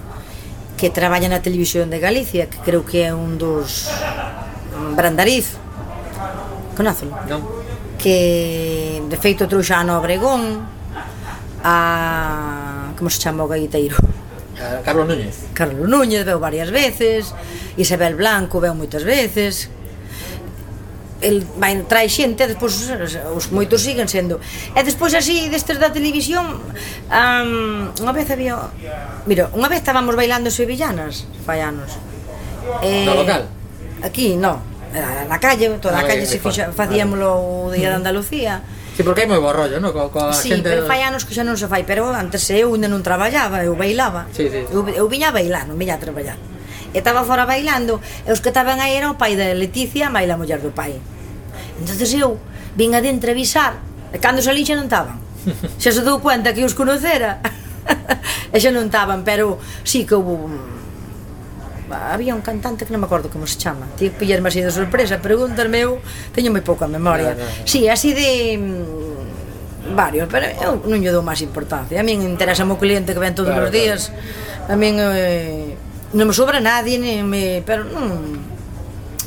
que traballa na televisión de Galicia que creo que é un dos Brandariz. Conócelo? Non. Que de feito trouxa a Obregón a como se chama o gaiteiro? Eh, Carlos Núñez. Carlos Núñez veu varias veces, Isabel Blanco veu moitas veces, el vai entrar xente, despois os moitos siguen sendo. E despois así destes da televisión, um, unha vez había, mira, unha vez estábamos bailando sevillanas, fai anos. Eh, no local? Aquí, no, na calle, toda a calle se fixa, o Día de Andalucía. Sí, porque hai moi bo rollo, no? Co, co sí, xente... pero fai anos que xa non se fai Pero antes eu ainda non traballaba, eu bailaba sí, sí. Eu, eu viña a bailar, non viña a traballar E estaba fora bailando E os que estaban aí eran o pai de Leticia Mai la muller do pai entonces eu vin a de entrevisar E cando salín xa non estaban Xa se dou cuenta que os conocera E xa non estaban Pero sí que houve había un cantante que non me acordo como se chama ti pillarme así de sorpresa, pregúntame eu teño moi pouca memoria. Si, sí, así de mm, varios, pero eu non lle dou máis importancia. A min interesa o cliente que ven todos claro, os días. A min eh, non me sobra nadie ni me, pero non,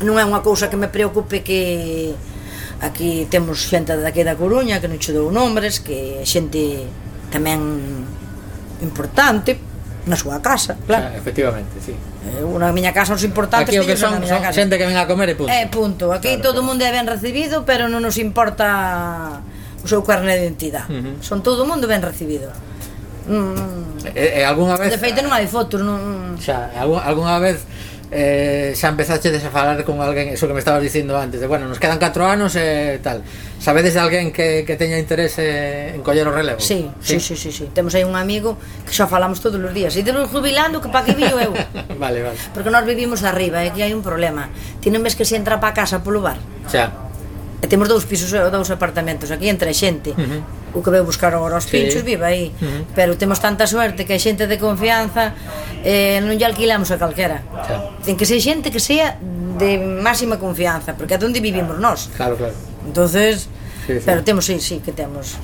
non é unha cousa que me preocupe que aquí temos xente daqui da Coruña que non che dou nombres que xente tamén importante na súa casa, claro. Xa, efectivamente, sí. Eh, unha miña casa os importantes Aquí o que son, son casa. xente que ven a comer e punto. Eh, punto. Aquí claro, todo o claro. mundo é ben recibido, pero non nos importa o seu carné de identidade. Uh -huh. Son todo o mundo ben recibido. Mm, mm, e, e algunha vez De feito non hai fotos, non. Xa, algunha, algunha vez eh, xa empezaste a falar con alguén eso que me estabas dicindo antes de, bueno, nos quedan 4 anos e eh, tal sabedes de alguén que, que teña interese en coller o relevo? Sí, sí, sí, sí, sí, temos aí un amigo que xa falamos todos os días. E temos jubilando que pa que viño eu vale, vale. porque nós vivimos arriba e aquí hai un problema. Tienen ves que se entra pa casa polo bar. Xa. E temos dous pisos, dous apartamentos aquí entre xente. Uh -huh o que veu buscar agora os pinchos sí. viva aí, uh -huh. pero temos tanta suerte que hai xente de confianza eh, non lle alquilamos a calquera claro. ten que ser xente que sea de máxima confianza, porque é onde vivimos nós claro, claro entonces, sí, sí. pero temos, sí, sí, que temos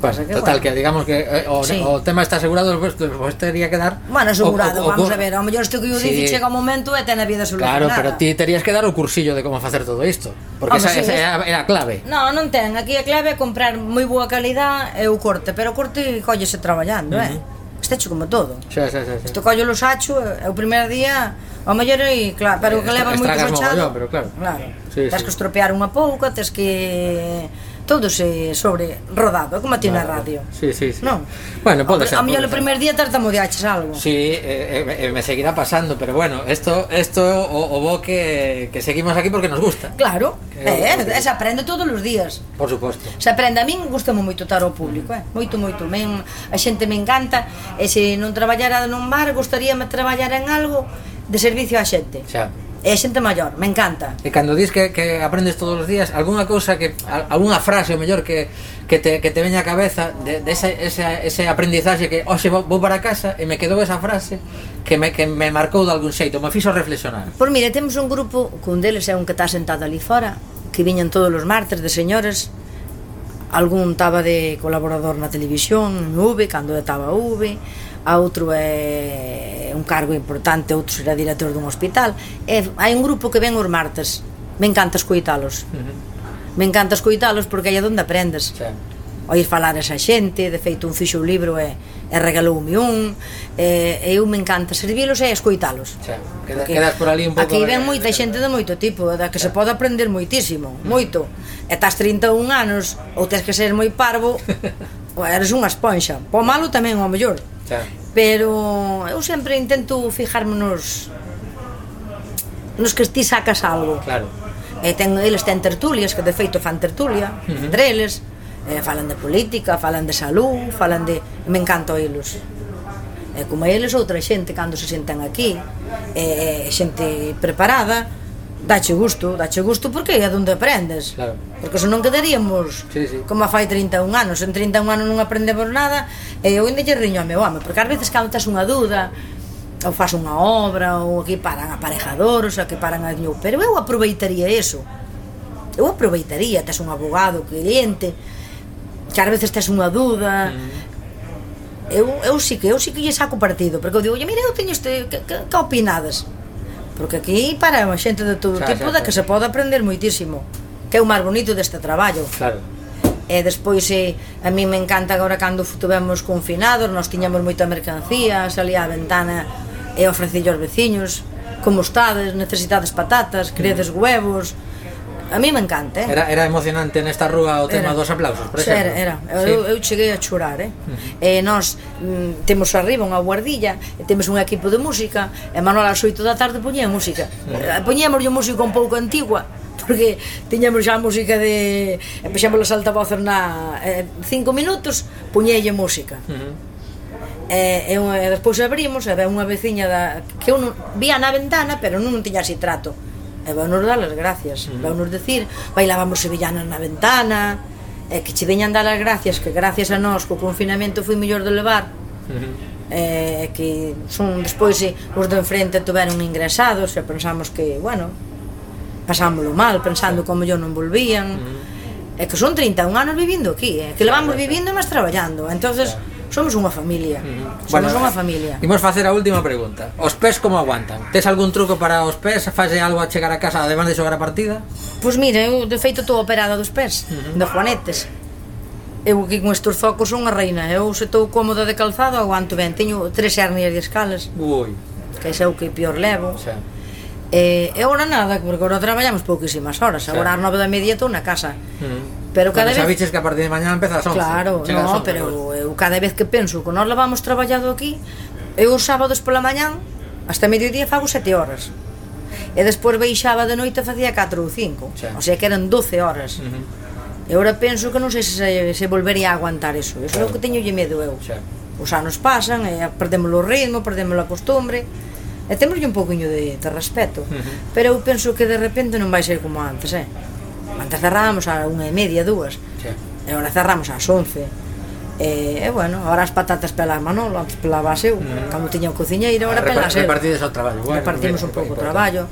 Pasa que, Total, bueno. que digamos que eh, o, sí. o tema está asegurado, pues, pues tería que dar... Bueno, asegurado, o, o, vamos a ver, ao mellor isto que eu sí. dixo chega momento e ten a vida solucionada. Claro, pero ti terías que dar o cursillo de como facer todo isto, porque Home, esa, sí, esa era, era a clave. No, non ten, aquí a clave é comprar moi boa calidad e o corte, pero o corte collese traballando, uh -huh. eh? Isto hecho como todo. Sí, sí, sí, sí. Isto collo los hacho, eh, o primer día, ao mellor e claro, pero que eh, leva moito fechado. Mogollón, pero claro. Claro. Sí, tens sí. que estropear unha pouca, tens que todo se sobre rodado, como a ti na radio. Sí, sí, sí. Non? Bueno, pode ser. A mellor o primeiro día tartamudeaches algo. Sí, eh, eh, me seguirá pasando, pero bueno, esto esto o, o bo que, que seguimos aquí porque nos gusta. Claro, que, eh, eh, se aprende todos os días. Por suposto. Se aprende, a min gustame moito estar ao público, eh? moito, moito. Men, a xente me encanta, e se non traballara nun bar, gustaríame traballar en algo de servicio á xente. Xa é xente maior, me encanta. E cando dis que, que aprendes todos os días, algunha cousa que algunha frase o mellor que que te que te veña a cabeza de, de ese, ese, ese aprendizaxe que hoxe vou, vou para casa e me quedou esa frase que me que me marcou de algún xeito, me fixo reflexionar. Por mire, temos un grupo, cun deles é un que está sentado ali fora, que viñan todos os martes de señores algún estaba de colaborador na televisión, en V, cando estaba V, a outro é un cargo importante, outro será director dun hospital. E hai un grupo que ven os martes. Me encanta escoitalos. Uh -huh. Me encanta escoitalos porque aí é onde aprendes. Sí. Oír falar a esa xente, de feito un fixo o libro e, e regaloume un, e, e eu me encanta servilos e escoitalos. Sí. Queda, quedas por ali un pouco. Aquí ven moita xente de moito tipo, da que sí. se pode aprender moitísimo, moito. E estás 31 anos, ou tes que ser moi parvo, ou eres unha esponxa. Po malo tamén, ao mellor. Sí pero eu sempre intento fijarme nos nos que ti sacas algo. Claro. E ten, eles ten tertulias, que de feito fan tertulia, uh -huh. entre eles, e falan de política, falan de salud, falan de... Me encanta oílos. E como eles, outra xente, cando se sentan aquí, e, xente preparada, dache gusto, dache gusto porque é onde aprendes. Claro. Porque senón quedaríamos sí, sí. como fai 31 anos, en 31 anos non aprendemos nada, e eu ainda lle riño a meu home, porque ás veces cantas unha dúda, ou faz unha obra, ou aquí paran aparejadores, ou aquí paran a diñou, pero eu aproveitaría eso. Eu aproveitaría, tes un abogado, cliente, que ás veces tes unha dúda, mm eu, eu sí que eu sí que lle saco partido, porque eu digo, "Mira, eu teño este, que, que, que opinades?" Porque aquí para a xente de todo xa, tipo xa, xa, da que se pode aprender moitísimo. Que é o máis bonito deste traballo. Claro. E despois eh, a mí me encanta agora cando estuvemos confinados, nós tiñamos moita mercancía, salía a ventana e ofrecía aos veciños como estades, necesitades patatas, credes huevos, A mí me encanta, eh? Era, era emocionante nesta rúa o tema era. dos aplausos, por exemplo. Era, era. Sí. Eu, eu cheguei a chorar, eh? Uh eh, -huh. E nós mm, temos arriba unha guardilla, e temos un equipo de música, e Manuel ás 8 da tarde poñía música. Uh -huh. Eh, Poñíamos música un pouco antigua, porque tiñamos xa música de, eh, empezamos as altavoces na eh, cinco minutos, poñélle música. Uh -huh e, e, e despois abrimos e había unha veciña da, que eu non, vía na ventana pero non tiña así trato e vaunos dar as gracias. Mm. vaunos decir, bailábamos sevillanas na ventana e que che veñan dar as gracias que gracias a nós co confinamento foi mellor de levar mm. e que son despois os do de enfrente tuveron ingresados e pensamos que, bueno pasámoslo mal, pensando como yo non volvían. Mm. e que son 31 anos vivindo aquí e que levamos vivindo e máis traballando. Entonces yeah Somos unha familia. Mm. Somos bueno, unha eh, familia. Imos facer a última pregunta. Os pés como aguantan? Tes algún truco para os pés? Fase algo a chegar a casa además de xogar a partida? Pois pues mira, eu de feito estou operada dos pés, uh de juanetes. Eu aquí con estes zocos son a reina. Eu se estou cómoda de calzado aguanto ben. Teño tres hernias de escalas. Ui. Que é o que pior levo. Sí. Eh, e agora nada, porque agora traballamos pouquísimas horas. Agora ás nove da media estou na casa. Mm. Pero cada vez... que a partir de mañana empeza as 11. Claro, Chega no, 11, pero eu cada vez que penso que nós levamos traballado aquí, eu os sábados pola mañán hasta mediodía fago 7 horas. E despois baixaba de noite facía 4 ou 5. O sea que eran 12 horas. Uh -huh. E agora penso que non sei se, se volvería a aguantar eso. Eso claro. é o que teño lle medo eu. xa. Os anos pasan, e perdemos o ritmo, perdemos a costumbre e temos un poquinho de, de respeto uh -huh. pero eu penso que de repente non vai ser como antes eh? antes cerrábamos a unha e media, dúas sí. e agora cerramos ás once E, e bueno, agora as patatas pelas Manolo, antes pelabas eu, uh, mm. cando tiña o cociñeiro, ahora pelas eu. Repartides o traballo, bueno, Repartimos un pouco o traballo,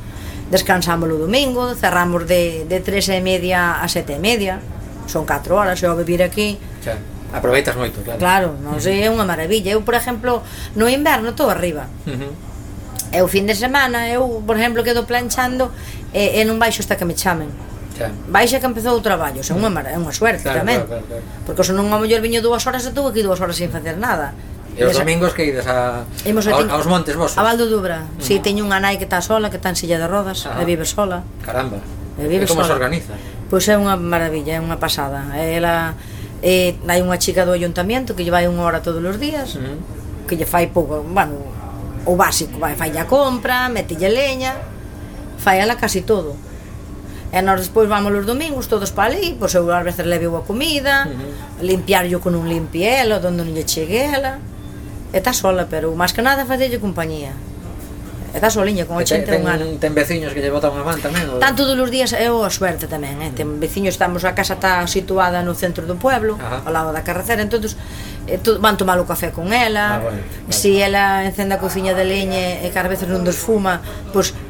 descansamos o domingo, cerramos de, de tres e media a sete e media, son 4 horas, eu a vivir aquí. Xa, aproveitas moito, claro. Claro, non mm. sei, é unha maravilla. Eu, por exemplo, no inverno estou arriba. Uh -huh. E o fin de semana, eu, por exemplo, quedo planchando e, e non baixo hasta que me chamen. Claro. Baixa que empezou o traballo, xa unha, é unha suerte claro, tamén. Claro, claro, claro. Porque senón a mellor viño dúas horas e tuve aquí dúas horas sin facer nada. E os domingos que ides a, Imos a, aos montes vosos? A Val do Dubra. Si, sí, teño unha nai que está sola, que está en silla de rodas, ah. e vive sola. Caramba. E vive e como sola. se organiza? Pois é unha maravilla, é unha pasada. Ela eh, hai unha chica do ayuntamiento que lle vai unha hora todos os días, mm. que lle fai pouco, bueno, o básico, vai fai a compra, metelle leña, fai ela casi todo. E nós despois vamos os domingos todos para ali, pois eu ás veces leve a comida, uh -huh. limpiarllo con un limpielo, onde non lle chegue ela. E está sola, pero máis que nada facelle compañía. E está soliña con 81 ten, anos. Ten veciños que lle botan unha man tamén? Ou... Tan todos os días, eu a suerte tamén, eh? ten veciños, estamos, a casa está situada no centro do pueblo, Ajá. ao lado da carretera, entonces eh, to, van tomar o café con ela, ah, bueno, vale. si ela encende a cociña de leñe e cada vez non desfuma, pois pues,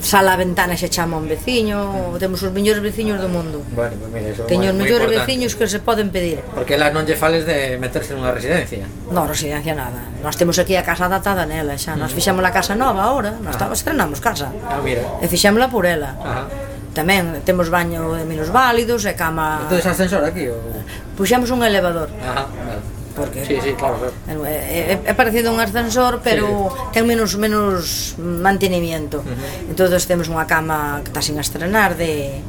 sala a ventana xa chama un veciño, temos os mellores veciños do mundo. Bueno, pues mira, eso Teño os mellores veciños que se poden pedir. Porque lá non lle fales de meterse nunha residencia. Non, residencia nada. Nós temos aquí a casa datada nela xa, nós mm. fixamos a casa nova agora, nós estamos estrenamos casa. Ah, mira. E fixámola por ela. Ajá. Tamén temos baño de menos válidos e cama... Non tedes ascensor aquí? Ou... Puxamos un elevador. Ajá, vale porque sí, sí, claro, claro. É, é, é parecido a un ascensor, pero sí. ten menos menos mantenimiento. Uh -huh. Entón temos unha cama que está sin estrenar de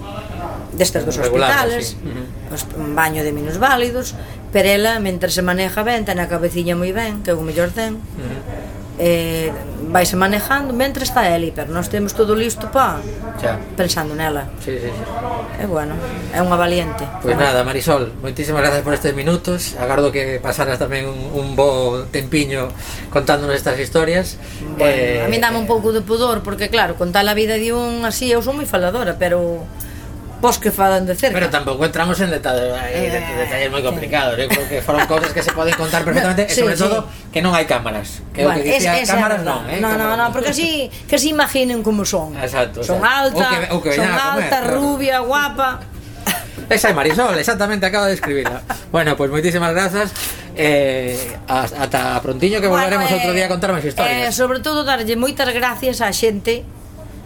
destes dos hospitales, regular, sí. uh -huh. un baño de minusválidos, pero ela, mentre se maneja ben, ten a cabeciña moi ben, que é o mellor ten. Uh -huh eh, vaise manejando mentre está ela pero nós temos todo listo pa Xa. pensando nela. Sí, sí, sí. é bueno, é unha valiente. Pois pues nada, Marisol, moitísimas gracias por estes minutos. Agardo que pasaras tamén un, un bo tempiño contándonos estas historias. Bueno, eh, a mí dame un pouco de pudor porque claro, contar a vida de un así, eu sou moi faladora, pero pos que falan de cerca. Pero tampouco entramos en detalles, eh, detalles moi complicados, eh, creo que foron cousas que se poden contar perfectamente, no, sí, e sobre sí. todo que non hai cámaras. Que bueno, o que dicía, es, cámaras non, eh? No, no, no, porque así que se imaginen como son. Exacto. Son o sea, alta, o que, o que son comer, alta, claro. rubia, guapa. Esa é Marisol, exactamente, acabo de escribirla. Bueno, pois pues, moitísimas grazas. Eh, ata prontiño que volveremos bueno, eh, outro día a contar máis historias. Eh, sobre todo darlle moitas gracias á xente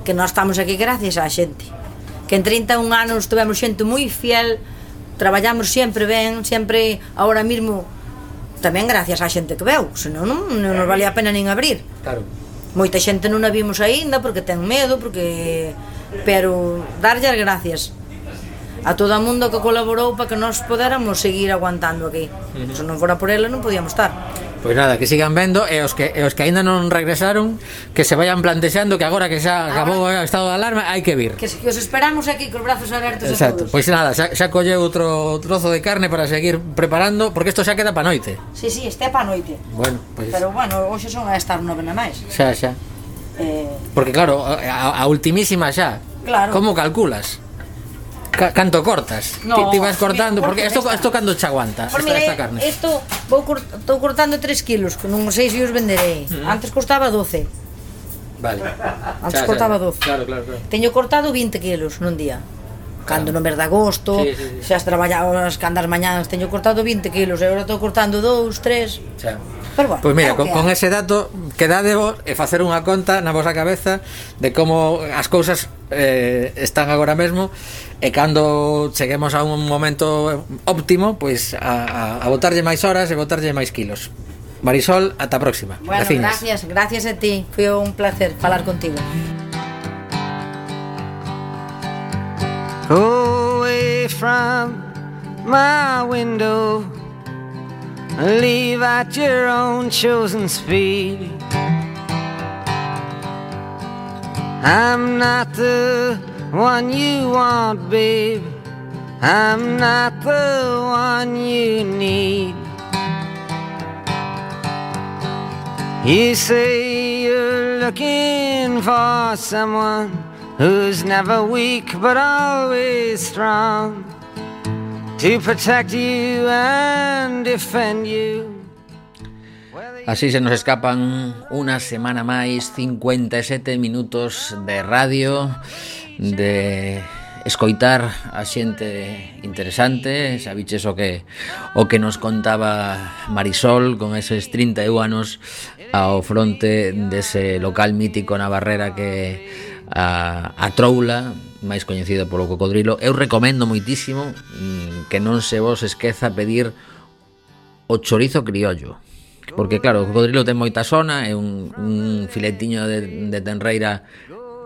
que nós estamos aquí gracias á xente que en 31 anos tivemos xente moi fiel, traballamos sempre ben, sempre agora mesmo tamén gracias á xente que veu, senón non, non nos valía a pena nin abrir. Claro. Moita xente non a vimos aínda porque ten medo, porque pero darlle as gracias a todo o mundo que colaborou para que nós podéramos seguir aguantando aquí. Uh -huh. Se non fora por ela non podíamos estar. Pois nada, que sigan vendo e os que e os que aínda non regresaron, que se vayan plantexando que agora que xa acabou o estado de alarma hai que vir. Que, que os esperamos aquí cos brazos abertos Exacto. a todos. Pois nada, xa, xa colleu outro trozo de carne para seguir preparando, porque isto xa queda pa noite. Si, sí, si, sí, este é pa noite. Bueno, pois Pero bueno, hoxe son a estar nove na máis. Xa, xa. Eh... Porque claro, a, a ultimísima xa. Claro. Como calculas? Ca canto cortas? No, ti, ti vas cortando, porque isto isto cando che aguanta Por esta, mira, esta carne. Isto vou cur, estou cortando 3 kilos, que non sei se os venderei. Mm. Antes costaba 12. Vale. Antes xa, cortaba 12. Claro, claro, claro. Teño cortado 20 kilos nun día. Cando claro. no mes de agosto, sí, sí, sí. xa traballadas candas mañáns, teño cortado 20 kilos, e agora estou cortando 2, 3. Xa. Pero bueno, pois pues mira, con, con ese dato quedade vos e facer unha conta na vosa cabeza de como as cousas eh, están agora mesmo e cando cheguemos a un momento óptimo, pois a, a, a botarlle máis horas e botarlle máis kilos. Marisol, ata a próxima. Bueno, Graciñas. gracias, gracias a ti. Foi un placer falar contigo. Away from my window Leave at your own chosen speed I'm not the one you want, babe. I'm not the one you need. You say you're looking for someone who's never weak but always strong to protect you and defend you. Así se nos escapan unha semana máis 57 minutos de radio de escoitar a xente interesante, sabiches o que o que nos contaba Marisol con eses 31 anos ao fronte dese local mítico na Barrera que a, a Troula, máis coñecido polo cocodrilo. Eu recomendo moitísimo mm, que non se vos esqueza pedir o chorizo criollo. Porque claro, o cocodrilo ten moita zona, é un, un filetiño de, de tenreira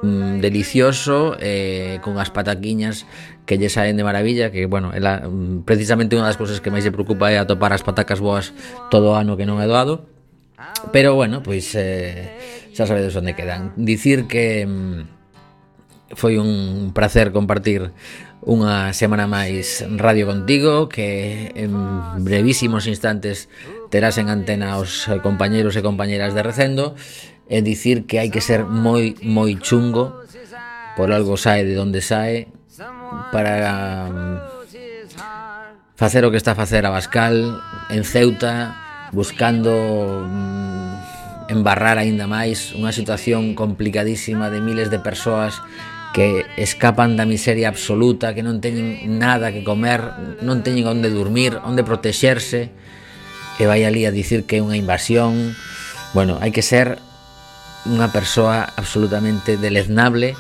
mm, delicioso eh, con as pataquiñas que lle saen de maravilla que, bueno, ela, mm, precisamente unha das cousas que máis se preocupa é atopar as patacas boas todo o ano que non é doado. Pero, bueno, pois eh, xa sabedes onde quedan. Dicir que mm, foi un placer compartir unha semana máis radio contigo que en brevísimos instantes terás en antena os compañeros e compañeras de Recendo é dicir que hai que ser moi moi chungo por algo sae de onde sae para mm, facer o que está a facer a Bascal en Ceuta buscando mm, embarrar aínda máis unha situación complicadísima de miles de persoas que escapan da miseria absoluta, que non teñen nada que comer, non teñen onde dormir, onde protexerse, e vai ali a dicir que é unha invasión. Bueno, hai que ser unha persoa absolutamente deleznable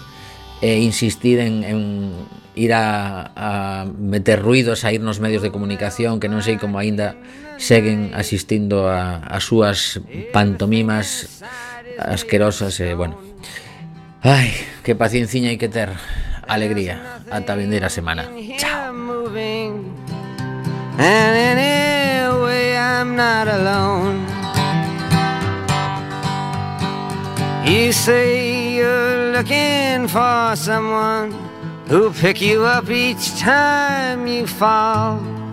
e insistir en, en ir a, a meter ruidos, a ir nos medios de comunicación que non sei como aínda seguen asistindo a, a súas pantomimas asquerosas e bueno. Ai, que paciencia hai que ter. Alegría, ata vender a semana. Chao. And anyway, I'm not alone. You say you're looking for someone Who'll pick you up each time you fall